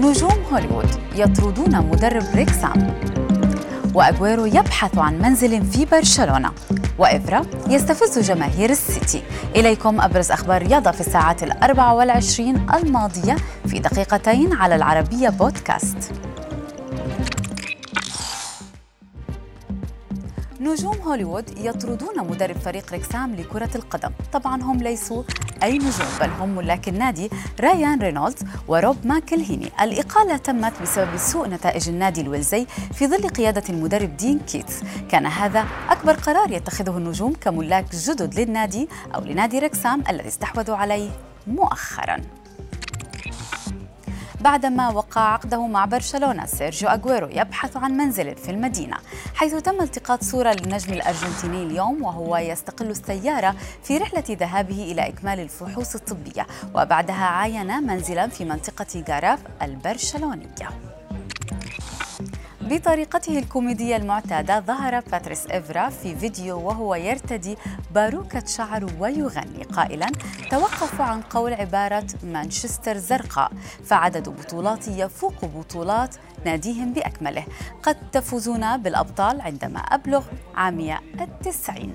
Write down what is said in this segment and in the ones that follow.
نجوم هوليوود يطردون مدرب ريكسام وأجويرو يبحث عن منزل في برشلونة. وإفرا يستفز جماهير السيتي. إليكم أبرز أخبار رياضة في الساعات الأربع والعشرين الماضية في دقيقتين على العربية بودكاست. نجوم هوليوود يطردون مدرب فريق ريكسام لكرة القدم. طبعا هم ليسوا أي نجوم بل هم ملاك النادي رايان رينولدز وروب ماكلهيني. الإقالة تمت بسبب سوء نتائج النادي الويلزي في ظل قيادة المدرب دين كيتس. كان هذا أكبر قرار يتخذه النجوم كملاك جدد للنادي أو لنادي ريكسام الذي استحوذوا عليه مؤخراً. بعدما وقع عقده مع برشلونة سيرجيو أغويرو يبحث عن منزل في المدينة حيث تم التقاط صورة للنجم الأرجنتيني اليوم وهو يستقل السيارة في رحلة ذهابه إلى إكمال الفحوص الطبية وبعدها عاين منزلا في منطقة غاراف البرشلونية. بطريقته الكوميدية المعتادة ظهر باتريس إفرا في فيديو وهو يرتدي باروكة شعر ويغني قائلا توقفوا عن قول عبارة مانشستر زرقاء فعدد بطولاتي يفوق بطولات ناديهم بأكمله. قد تفوزون بالأبطال عندما أبلغ عام التسعين.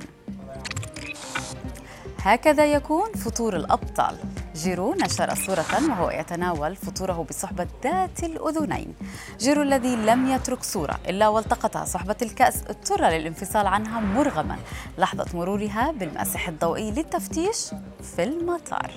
هكذا يكون فطور الأبطال. جيرو نشر صورة وهو يتناول فطوره بصحبة ذات الأذنين. جيرو الذي لم يترك صورة إلا والتقطها صحبة الكأس اضطر للانفصال عنها مرغما. لحظة مرورها بالمسح الضوئي للتفتيش في المطار.